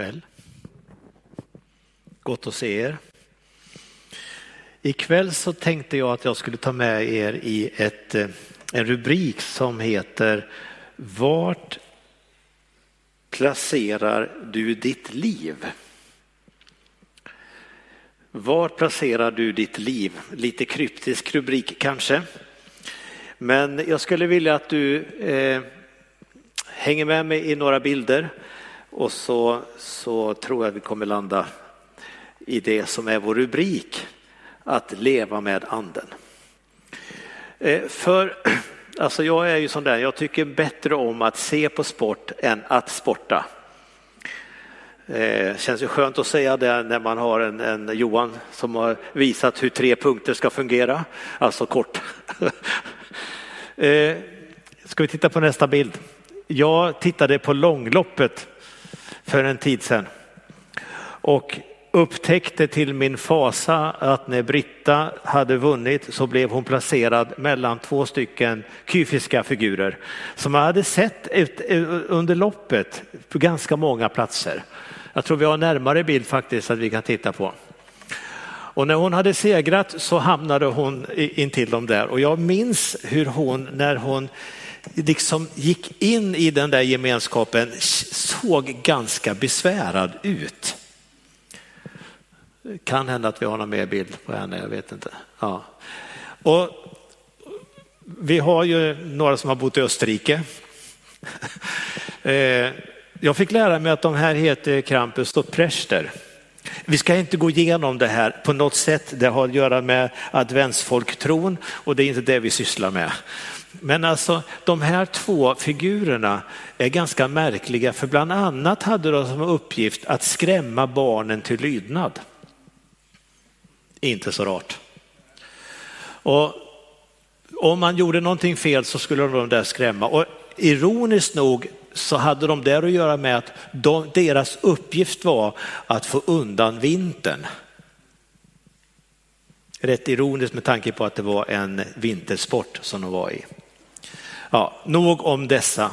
kväll. Gott att se er. Ikväll så tänkte jag att jag skulle ta med er i ett, eh, en rubrik som heter Vart placerar du ditt liv? Var placerar du ditt liv? Lite kryptisk rubrik kanske. Men jag skulle vilja att du eh, hänger med mig i några bilder och så, så tror jag vi kommer landa i det som är vår rubrik, att leva med anden. Eh, för alltså jag är ju sån där, jag tycker bättre om att se på sport än att sporta. Det eh, känns ju skönt att säga det när man har en, en, Johan som har visat hur tre punkter ska fungera, alltså kort. Eh, ska vi titta på nästa bild? Jag tittade på långloppet för en tid sedan och upptäckte till min fasa att när Britta hade vunnit så blev hon placerad mellan två stycken kyfiska figurer som jag hade sett eh, under loppet på ganska många platser. Jag tror vi har närmare bild faktiskt att vi kan titta på. Och när hon hade segrat så hamnade hon intill dem där och jag minns hur hon när hon liksom gick in i den där gemenskapen såg ganska besvärad ut. Kan hända att vi har någon mer bild på henne, jag vet inte. Ja. Och vi har ju några som har bott i Österrike. Eh, jag fick lära mig att de här heter Krampus och Prester. Vi ska inte gå igenom det här på något sätt. Det har att göra med adventsfolktron och det är inte det vi sysslar med. Men alltså de här två figurerna är ganska märkliga för bland annat hade de som uppgift att skrämma barnen till lydnad. Inte så rart. Och om man gjorde någonting fel så skulle de där skrämma. Och ironiskt nog så hade de där att göra med att de, deras uppgift var att få undan vintern. Rätt ironiskt med tanke på att det var en vintersport som de var i. Ja, nog om dessa.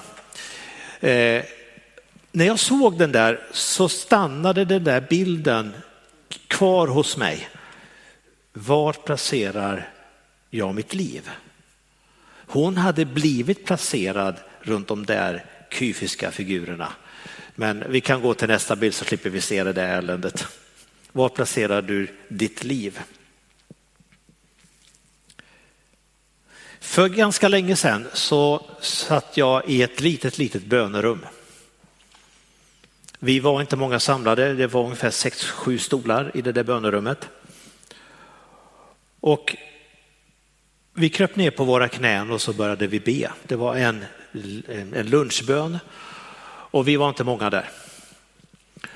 Eh, när jag såg den där så stannade den där bilden kvar hos mig. Var placerar jag mitt liv? Hon hade blivit placerad runt de där kyfiska figurerna. Men vi kan gå till nästa bild så slipper vi se det där eländet. Var placerar du ditt liv? För ganska länge sedan så satt jag i ett litet, litet bönerum. Vi var inte många samlade, det var ungefär sex, sju stolar i det där bönerummet. Och vi kröp ner på våra knän och så började vi be. Det var en, en lunchbön och vi var inte många där.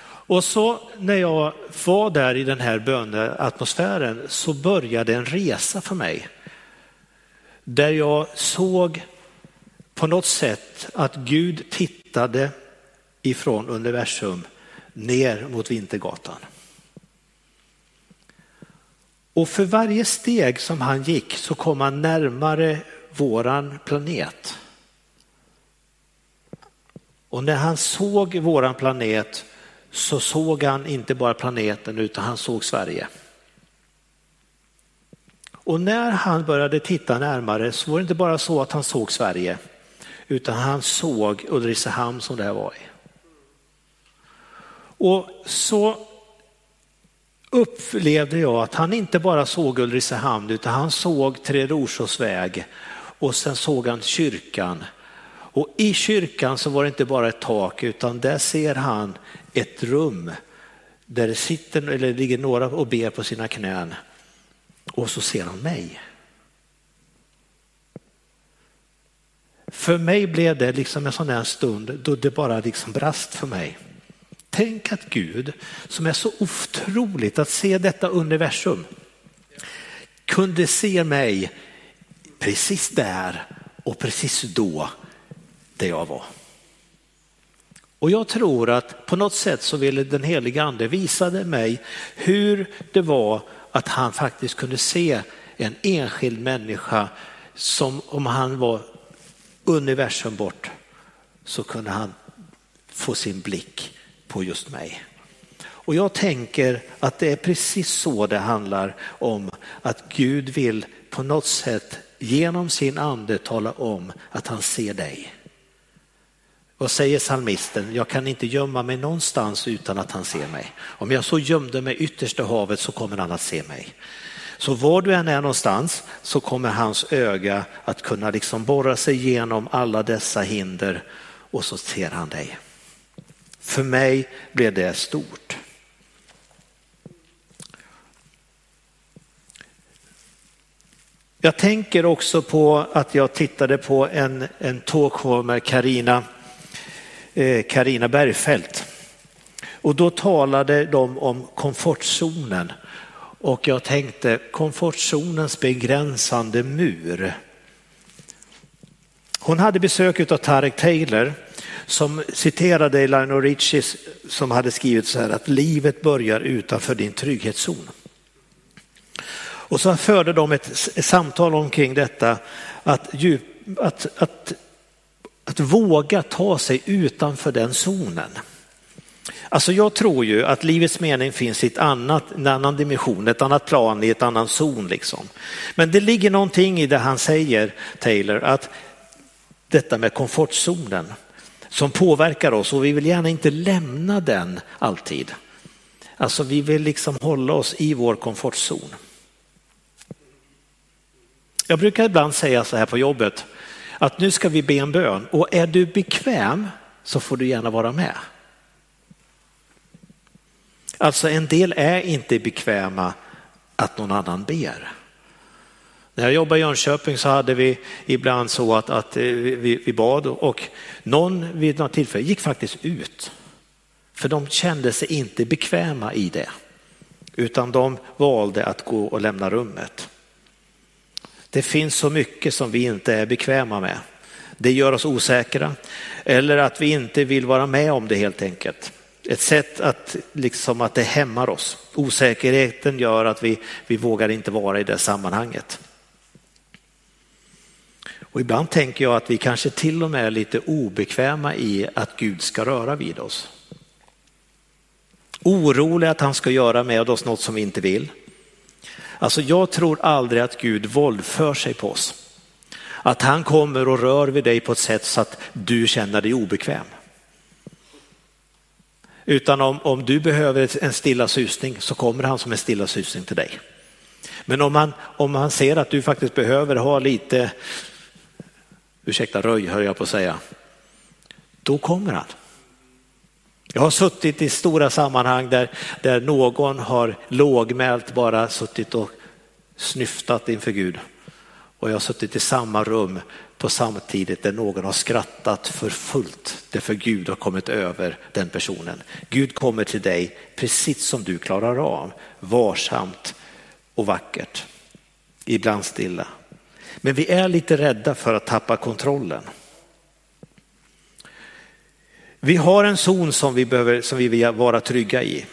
Och så när jag var där i den här böneatmosfären så började en resa för mig. Där jag såg på något sätt att Gud tittade ifrån universum ner mot Vintergatan. Och för varje steg som han gick så kom han närmare våran planet. Och när han såg våran planet så såg han inte bara planeten utan han såg Sverige. Och när han började titta närmare så var det inte bara så att han såg Sverige utan han såg Ulricehamn som det här var i. Och så upplevde jag att han inte bara såg Ulricehamn utan han såg Tre Rosors väg och sen såg han kyrkan. Och i kyrkan så var det inte bara ett tak utan där ser han ett rum där det sitter eller ligger några och ber på sina knän. Och så ser han mig. För mig blev det liksom en sån där stund då det bara liksom brast för mig. Tänk att Gud, som är så otroligt att se detta universum, kunde se mig precis där och precis då där jag var. Och jag tror att på något sätt så ville den helige ande visade mig hur det var att han faktiskt kunde se en enskild människa som om han var universum bort så kunde han få sin blick på just mig. Och jag tänker att det är precis så det handlar om att Gud vill på något sätt genom sin ande tala om att han ser dig. Vad säger salmisten? Jag kan inte gömma mig någonstans utan att han ser mig. Om jag så gömde mig yttersta havet så kommer han att se mig. Så var du än är någonstans så kommer hans öga att kunna liksom borra sig igenom alla dessa hinder och så ser han dig. För mig blev det stort. Jag tänker också på att jag tittade på en, en talkshow med Karina Eh, Karina Bergfeldt. Och då talade de om komfortzonen och jag tänkte komfortzonens begränsande mur. Hon hade besök av Tarek Taylor som citerade Lionel Richie som hade skrivit så här att livet börjar utanför din trygghetszon. Och så förde de ett samtal omkring detta att, att, att, att våga ta sig utanför den zonen. Alltså jag tror ju att livets mening finns i ett annat, en annan dimension, ett annat plan, i ett annan zon. Liksom. Men det ligger någonting i det han säger, Taylor, att detta med komfortzonen som påverkar oss och vi vill gärna inte lämna den alltid. Alltså vi vill liksom hålla oss i vår komfortzon. Jag brukar ibland säga så här på jobbet, att nu ska vi be en bön och är du bekväm så får du gärna vara med. Alltså en del är inte bekväma att någon annan ber. När jag jobbade i Jönköping så hade vi ibland så att, att eh, vi, vi bad och någon vid något tillfälle gick faktiskt ut. För de kände sig inte bekväma i det. Utan de valde att gå och lämna rummet. Det finns så mycket som vi inte är bekväma med. Det gör oss osäkra eller att vi inte vill vara med om det helt enkelt. Ett sätt att, liksom att det hämmar oss. Osäkerheten gör att vi, vi vågar inte vara i det sammanhanget. Och ibland tänker jag att vi kanske till och med är lite obekväma i att Gud ska röra vid oss. Oroliga att han ska göra med oss något som vi inte vill. Alltså jag tror aldrig att Gud våldför sig på oss. Att han kommer och rör vid dig på ett sätt så att du känner dig obekväm. Utan om, om du behöver en stilla susning så kommer han som en stilla susning till dig. Men om han om han ser att du faktiskt behöver ha lite, ursäkta röj hör jag på att säga, då kommer han. Jag har suttit i stora sammanhang där, där någon har lågmält bara suttit och snyftat inför Gud. Och jag har suttit i samma rum på samtidigt där någon har skrattat för fullt därför Gud har kommit över den personen. Gud kommer till dig precis som du klarar av, varsamt och vackert, ibland stilla. Men vi är lite rädda för att tappa kontrollen. Vi har en zon som vi, behöver, som vi vill vara trygga i.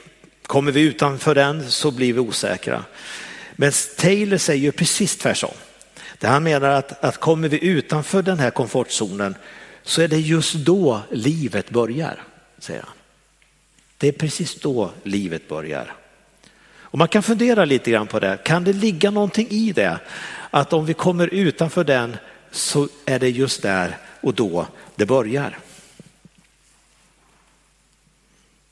Kommer vi utanför den så blir vi osäkra. Men Taylor säger ju precis tvärtom. Där han menar att, att kommer vi utanför den här komfortzonen så är det just då livet börjar, säger han. Det är precis då livet börjar. Och man kan fundera lite grann på det. Kan det ligga någonting i det? Att om vi kommer utanför den så är det just där och då det börjar.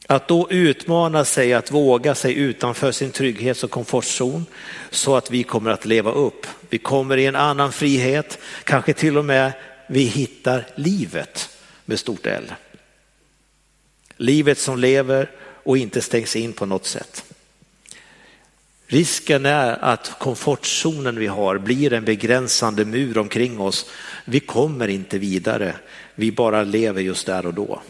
Att då utmana sig att våga sig utanför sin trygghets och komfortzon så att vi kommer att leva upp. Vi kommer i en annan frihet, kanske till och med vi hittar livet med stort L. Livet som lever och inte stängs in på något sätt. Risken är att komfortzonen vi har blir en begränsande mur omkring oss. Vi kommer inte vidare, vi bara lever just där och då.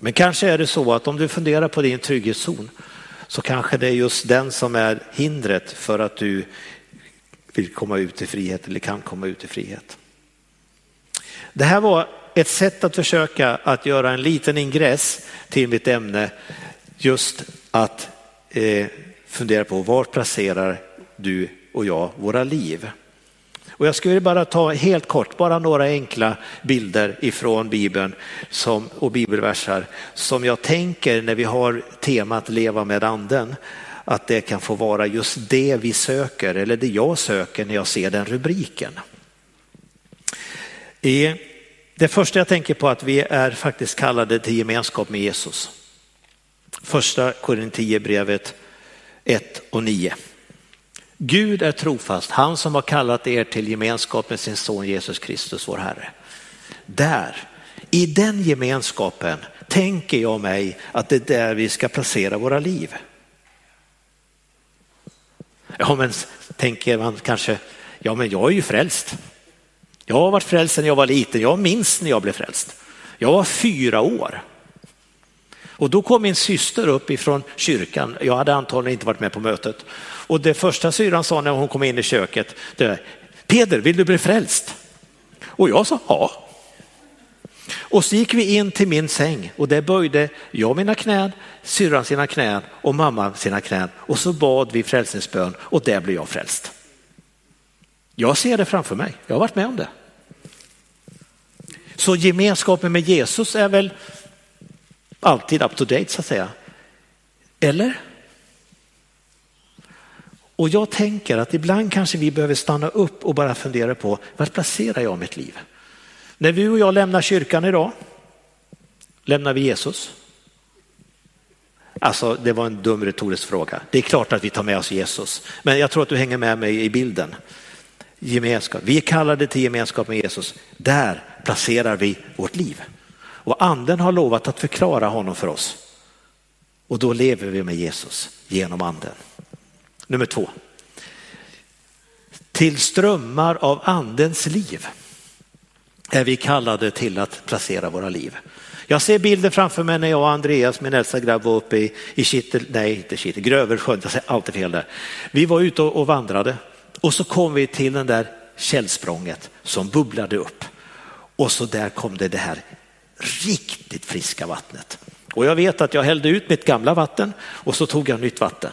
Men kanske är det så att om du funderar på din trygghetszon så kanske det är just den som är hindret för att du vill komma ut i frihet eller kan komma ut i frihet. Det här var ett sätt att försöka att göra en liten ingress till mitt ämne, just att eh, fundera på var placerar du och jag våra liv? Och jag skulle bara ta helt kort, bara några enkla bilder ifrån Bibeln som, och bibelversar som jag tänker när vi har temat leva med anden, att det kan få vara just det vi söker eller det jag söker när jag ser den rubriken. I det första jag tänker på är att vi är faktiskt kallade till gemenskap med Jesus. Första Korinthierbrevet 1 och 9. Gud är trofast, han som har kallat er till gemenskap med sin son Jesus Kristus, vår Herre. Där, i den gemenskapen tänker jag mig att det är där vi ska placera våra liv. Ja men tänker man kanske, ja men jag är ju frälst. Jag har varit frälst sedan jag var liten, jag minns när jag blev frälst. Jag var fyra år. Och då kom min syster upp ifrån kyrkan, jag hade antagligen inte varit med på mötet. Och det första syran sa när hon kom in i köket, det var, Peder vill du bli frälst? Och jag sa ja. Och så gick vi in till min säng och där böjde jag mina knän, syrran sina knän och mamma sina knän och så bad vi frälsningsbön och där blev jag frälst. Jag ser det framför mig, jag har varit med om det. Så gemenskapen med Jesus är väl alltid up to date så att säga. Eller? Och jag tänker att ibland kanske vi behöver stanna upp och bara fundera på var placerar jag mitt liv? När du och jag lämnar kyrkan idag, lämnar vi Jesus? Alltså det var en dum retorisk fråga. Det är klart att vi tar med oss Jesus, men jag tror att du hänger med mig i bilden. Gemenskap. Vi är kallade till gemenskap med Jesus. Där placerar vi vårt liv. Och anden har lovat att förklara honom för oss. Och då lever vi med Jesus genom anden. Nummer två. Till strömmar av andens liv är vi kallade till att placera våra liv. Jag ser bilder framför mig när jag och Andreas, min äldsta grabb, var uppe i, i Kittel, nej inte Kittel, Gröversjön, jag säger alltid fel där. Vi var ute och, och vandrade och så kom vi till den där källsprånget som bubblade upp. Och så där kom det det här riktigt friska vattnet. Och jag vet att jag hällde ut mitt gamla vatten och så tog jag nytt vatten.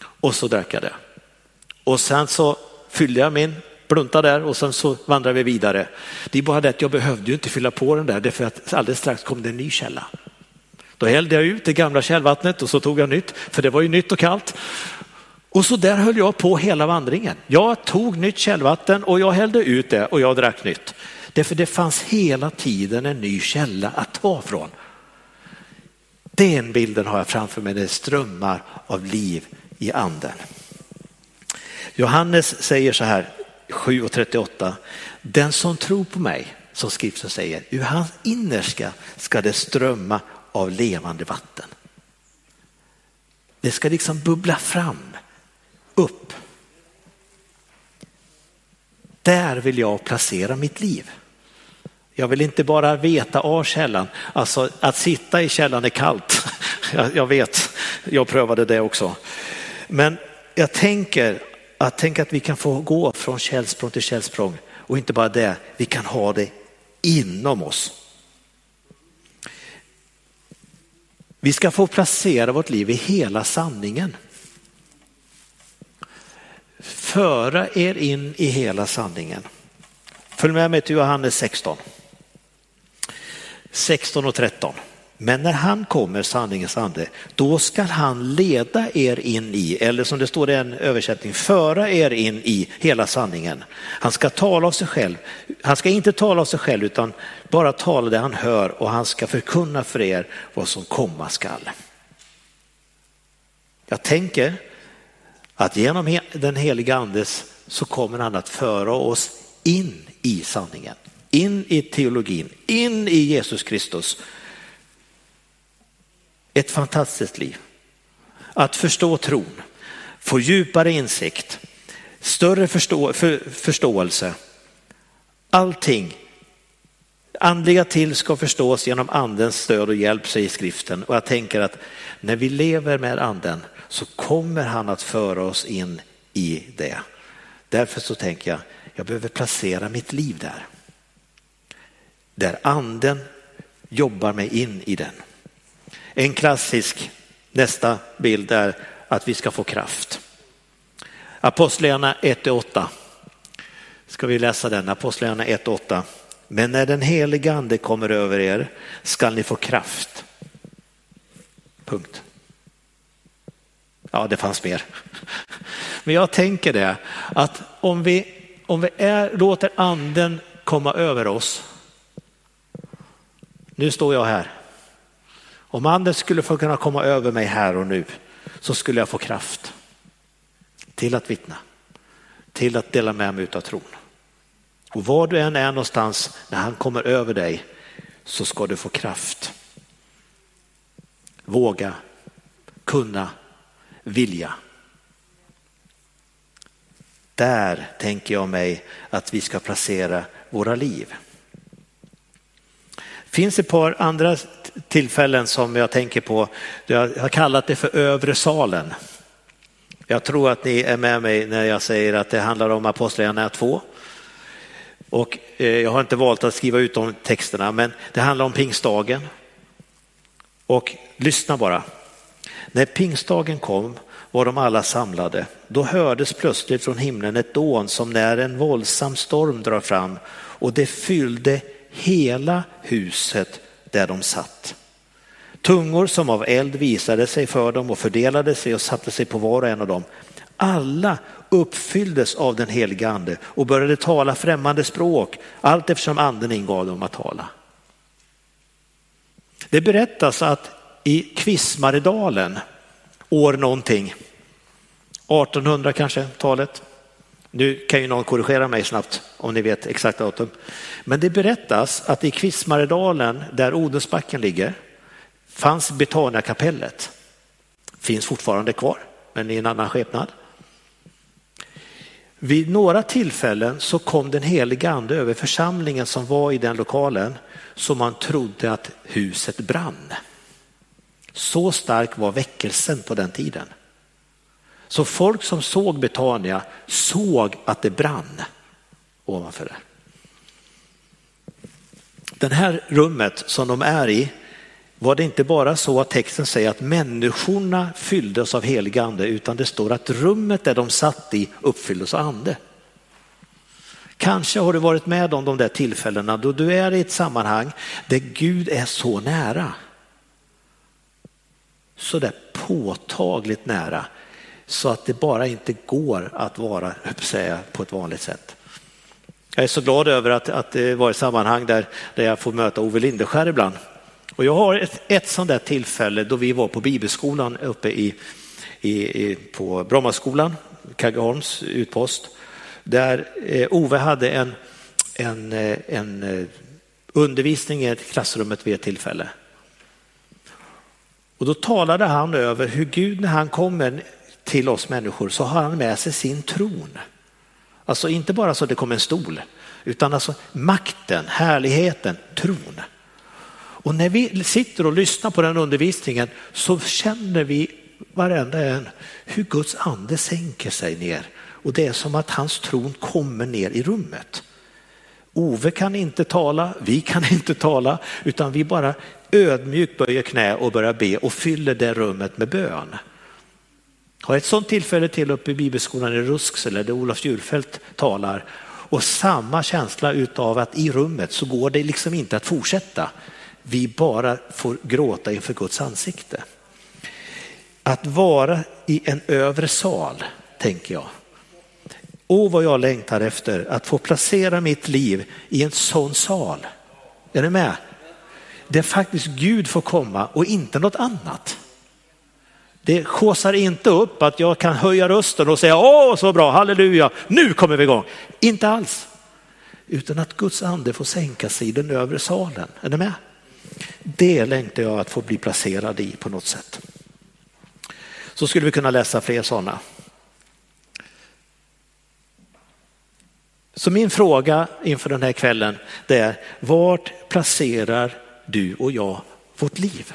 Och så drack jag det. Och sen så fyllde jag min blunta där och sen så vandrade vi vidare. Det är bara det att jag behövde ju inte fylla på den där därför att alldeles strax kom det en ny källa. Då hällde jag ut det gamla källvattnet och så tog jag nytt, för det var ju nytt och kallt. Och så där höll jag på hela vandringen. Jag tog nytt källvatten och jag hällde ut det och jag drack nytt. Därför det fanns hela tiden en ny källa att ta från. Den bilden har jag framför mig, det strömmar av liv i anden. Johannes säger så här, 7.38, den som tror på mig, som skriften säger, ur hans innerska ska det strömma av levande vatten. Det ska liksom bubbla fram, upp. Där vill jag placera mitt liv. Jag vill inte bara veta av källan, alltså att sitta i källan är kallt. Jag vet, jag prövade det också. Men jag tänker att, tänk att vi kan få gå från källsprång till källsprång och inte bara det, vi kan ha det inom oss. Vi ska få placera vårt liv i hela sanningen. Föra er in i hela sanningen. Följ med mig till Johannes 16. 16 och 13. Men när han kommer, sanningens ande, då skall han leda er in i, eller som det står i en översättning, föra er in i hela sanningen. Han ska tala av sig själv. Han ska inte tala av sig själv utan bara tala det han hör och han ska förkunna för er vad som komma skall. Jag tänker att genom den heliga andes så kommer han att föra oss in i sanningen, in i teologin, in i Jesus Kristus ett fantastiskt liv. Att förstå tron, få djupare insikt, större förstå för, förståelse. Allting. Andliga till ska förstås genom andens stöd och hjälp, säger skriften. Och jag tänker att när vi lever med anden så kommer han att föra oss in i det. Därför så tänker jag, jag behöver placera mitt liv där. Där anden jobbar mig in i den. En klassisk nästa bild är att vi ska få kraft. Apostlagärningarna 1-8. ska vi läsa den, Apostlagärningarna 1.8. Men när den helige ande kommer över er skall ni få kraft. Punkt. Ja, det fanns mer. Men jag tänker det att om vi, om vi är, låter anden komma över oss. Nu står jag här. Om anden skulle få kunna komma över mig här och nu så skulle jag få kraft till att vittna, till att dela med mig av tron. Och var du än är någonstans när han kommer över dig så ska du få kraft. Våga, kunna, vilja. Där tänker jag mig att vi ska placera våra liv. Det finns ett par andra tillfällen som jag tänker på. Jag har kallat det för övre salen. Jag tror att ni är med mig när jag säger att det handlar om Apostlagärningarna 2. Och eh, jag har inte valt att skriva ut de texterna, men det handlar om pingstdagen. Och lyssna bara. När pingstdagen kom var de alla samlade. Då hördes plötsligt från himlen ett dån som när en våldsam storm drar fram och det fyllde hela huset där de satt. Tungor som av eld visade sig för dem och fördelade sig och satte sig på var och en av dem. Alla uppfylldes av den helige ande och började tala främmande språk allt eftersom anden ingav dem att tala. Det berättas att i Kvismaredalen år någonting, 1800 kanske talet. Nu kan ju någon korrigera mig snabbt om ni vet exakt datum. Men det berättas att i Kvismaredalen där Odensbacken ligger fanns Betaniakapellet. Finns fortfarande kvar, men i en annan skepnad. Vid några tillfällen så kom den heliga ande över församlingen som var i den lokalen så man trodde att huset brann. Så stark var väckelsen på den tiden. Så folk som såg Betania såg att det brann ovanför det. Det här rummet som de är i var det inte bara så att texten säger att människorna fylldes av helig ande utan det står att rummet där de satt i uppfylldes av ande. Kanske har du varit med om de där tillfällena då du är i ett sammanhang där Gud är så nära. Så där påtagligt nära så att det bara inte går att vara säga, på ett vanligt sätt. Jag är så glad över att, att det var ett sammanhang där, där jag får möta Ove Lindeskär ibland och jag har ett, ett sånt där tillfälle då vi var på bibelskolan uppe i, i, i på Brommaskolan, Kaggeholms utpost, där eh, Ove hade en, en, eh, en eh, undervisning i klassrummet vid ett tillfälle. Och då talade han över hur Gud när han kommer till oss människor så har han med sig sin tron. Alltså inte bara så det kommer en stol, utan alltså makten, härligheten, tron. Och när vi sitter och lyssnar på den undervisningen så känner vi varenda en hur Guds ande sänker sig ner. Och det är som att hans tron kommer ner i rummet. Ove kan inte tala, vi kan inte tala, utan vi bara ödmjukt böjer knä och börjar be och fyller det rummet med bön. Har ett sådant tillfälle till uppe i bibelskolan i Rusksele där Olof Julfelt talar och samma känsla utav att i rummet så går det liksom inte att fortsätta vi bara får gråta inför Guds ansikte. Att vara i en övre sal, tänker jag. Åh vad jag längtar efter att få placera mitt liv i en sån sal. Är ni med? Där faktiskt Gud får komma och inte något annat. Det skåsar inte upp att jag kan höja rösten och säga åh så bra, halleluja, nu kommer vi igång. Inte alls. Utan att Guds ande får sänka sig i den övre salen. Är ni med? Det längtar jag att få bli placerad i på något sätt. Så skulle vi kunna läsa fler sådana. Så min fråga inför den här kvällen det är, vart placerar du och jag vårt liv?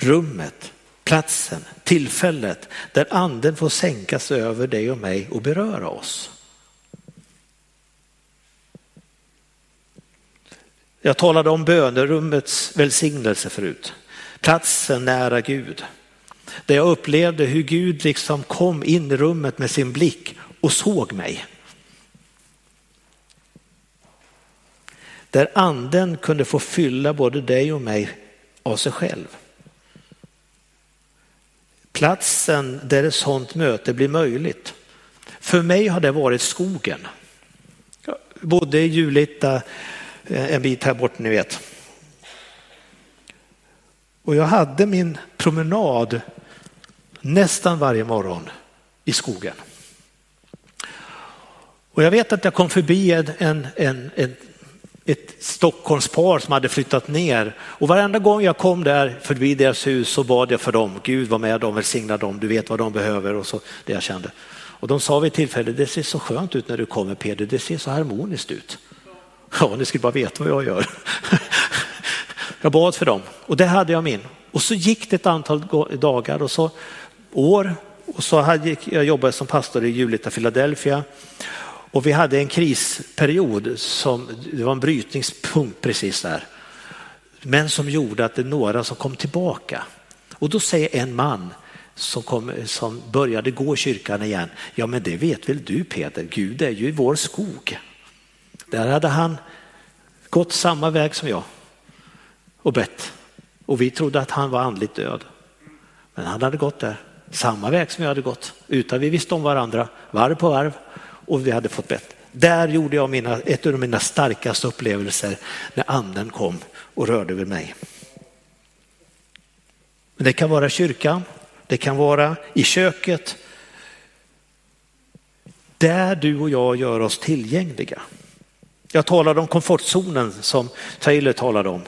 Rummet, platsen, tillfället där anden får sänkas över dig och mig och beröra oss. Jag talade om bönerummets välsignelse förut. Platsen nära Gud. Där jag upplevde hur Gud liksom kom in i rummet med sin blick och såg mig. Där anden kunde få fylla både dig och mig av sig själv. Platsen där ett sådant möte blir möjligt. För mig har det varit skogen. Jag bodde i Julita eh, en bit här bort ni vet. Och jag hade min promenad nästan varje morgon i skogen. Och jag vet att jag kom förbi en, en, en, en ett Stockholmspar som hade flyttat ner och varenda gång jag kom där förbi deras hus så bad jag för dem. Gud var med dem, välsigna dem, du vet vad de behöver och så det jag kände. Och de sa vid ett tillfälle, det ser så skönt ut när du kommer Peder, det ser så harmoniskt ut. Ja, ni skulle bara veta vad jag gör. Jag bad för dem och det hade jag min. Och så gick det ett antal dagar och så år och så hade jag jobbat som pastor i Julita, Philadelphia och vi hade en krisperiod som det var en brytningspunkt precis där. Men som gjorde att det är några som kom tillbaka. Och då säger en man som, kom, som började gå i kyrkan igen, ja men det vet väl du Peter, Gud är ju i vår skog. Där hade han gått samma väg som jag och bett. Och vi trodde att han var andligt död. Men han hade gått där, samma väg som jag hade gått, utan vi visste om varandra, varv på varv och vi hade fått bett. Där gjorde jag mina, ett av mina starkaste upplevelser när anden kom och rörde vid mig. Det kan vara kyrkan, det kan vara i köket. Där du och jag gör oss tillgängliga. Jag talade om komfortzonen som Taylor talade om.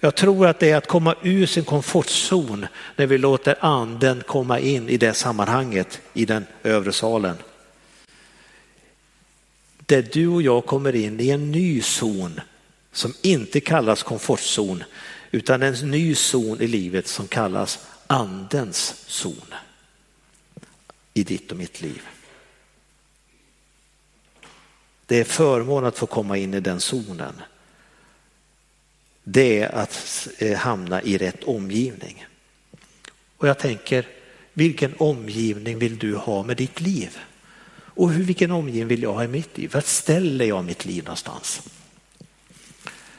Jag tror att det är att komma ur sin komfortzon när vi låter anden komma in i det sammanhanget i den övre salen. Där du och jag kommer in i en ny zon som inte kallas komfortzon utan en ny zon i livet som kallas andens zon i ditt och mitt liv. Det är förmån att få komma in i den zonen. Det är att eh, hamna i rätt omgivning. Och jag tänker, vilken omgivning vill du ha med ditt liv? Och hur, vilken omgivning vill jag ha i mitt liv? Vart ställer jag mitt liv någonstans?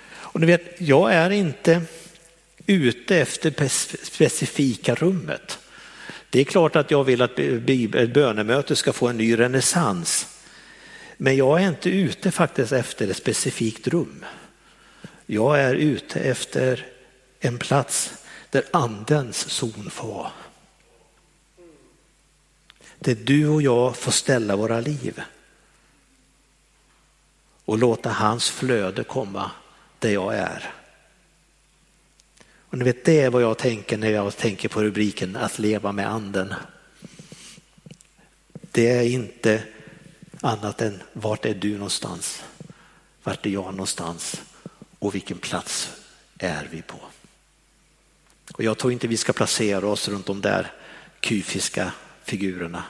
Och ni vet, jag är inte ute efter specifika rummet. Det är klart att jag vill att bönemötet ska få en ny renässans. Men jag är inte ute faktiskt efter ett specifikt rum. Jag är ute efter en plats där andens zon får vara. Där du och jag får ställa våra liv. Och låta hans flöde komma där jag är. Och ni vet, det är vad jag tänker när jag tänker på rubriken att leva med anden. Det är inte annat än vart är du någonstans? Vart är jag någonstans? Och vilken plats är vi på? Och jag tror inte vi ska placera oss runt de där kufiska figurerna.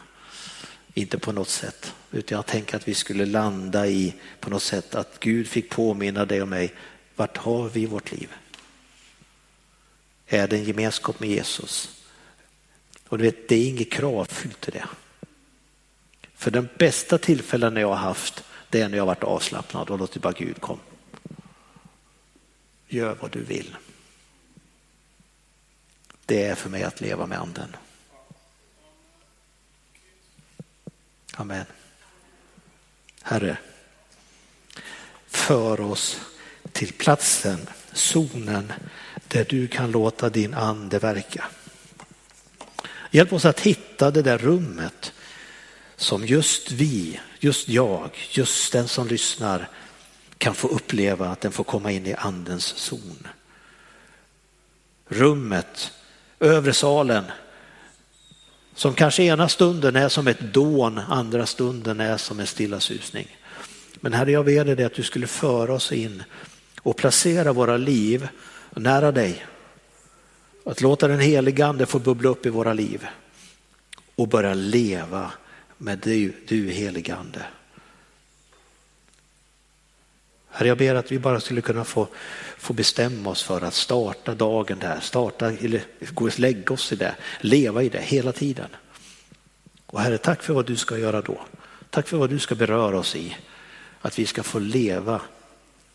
Inte på något sätt. Utan jag tänker att vi skulle landa i på något sätt att Gud fick påminna dig och mig. Vart har vi vårt liv? Är det en gemenskap med Jesus? Och du vet, det är inget kravfyllt i det. För den bästa tillfällen jag har haft, det är när jag varit avslappnad och låtit bara Gud komma. Gör vad du vill. Det är för mig att leva med anden. Amen. Herre, för oss till platsen, zonen där du kan låta din ande verka. Hjälp oss att hitta det där rummet som just vi, just jag, just den som lyssnar kan få uppleva att den får komma in i andens zon. Rummet, övre salen, som kanske ena stunden är som ett dån, andra stunden är som en stilla susning. Men Herre, jag ber dig att du skulle föra oss in och placera våra liv nära dig. Att låta den helige ande få bubbla upp i våra liv och börja leva med du, du helige ande. Herre, jag ber att vi bara skulle kunna få, få bestämma oss för att starta dagen där, starta, eller gå och lägga oss i det, leva i det hela tiden. Och Herre, tack för vad du ska göra då. Tack för vad du ska beröra oss i. Att vi ska få leva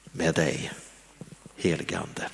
med dig, helige Ande.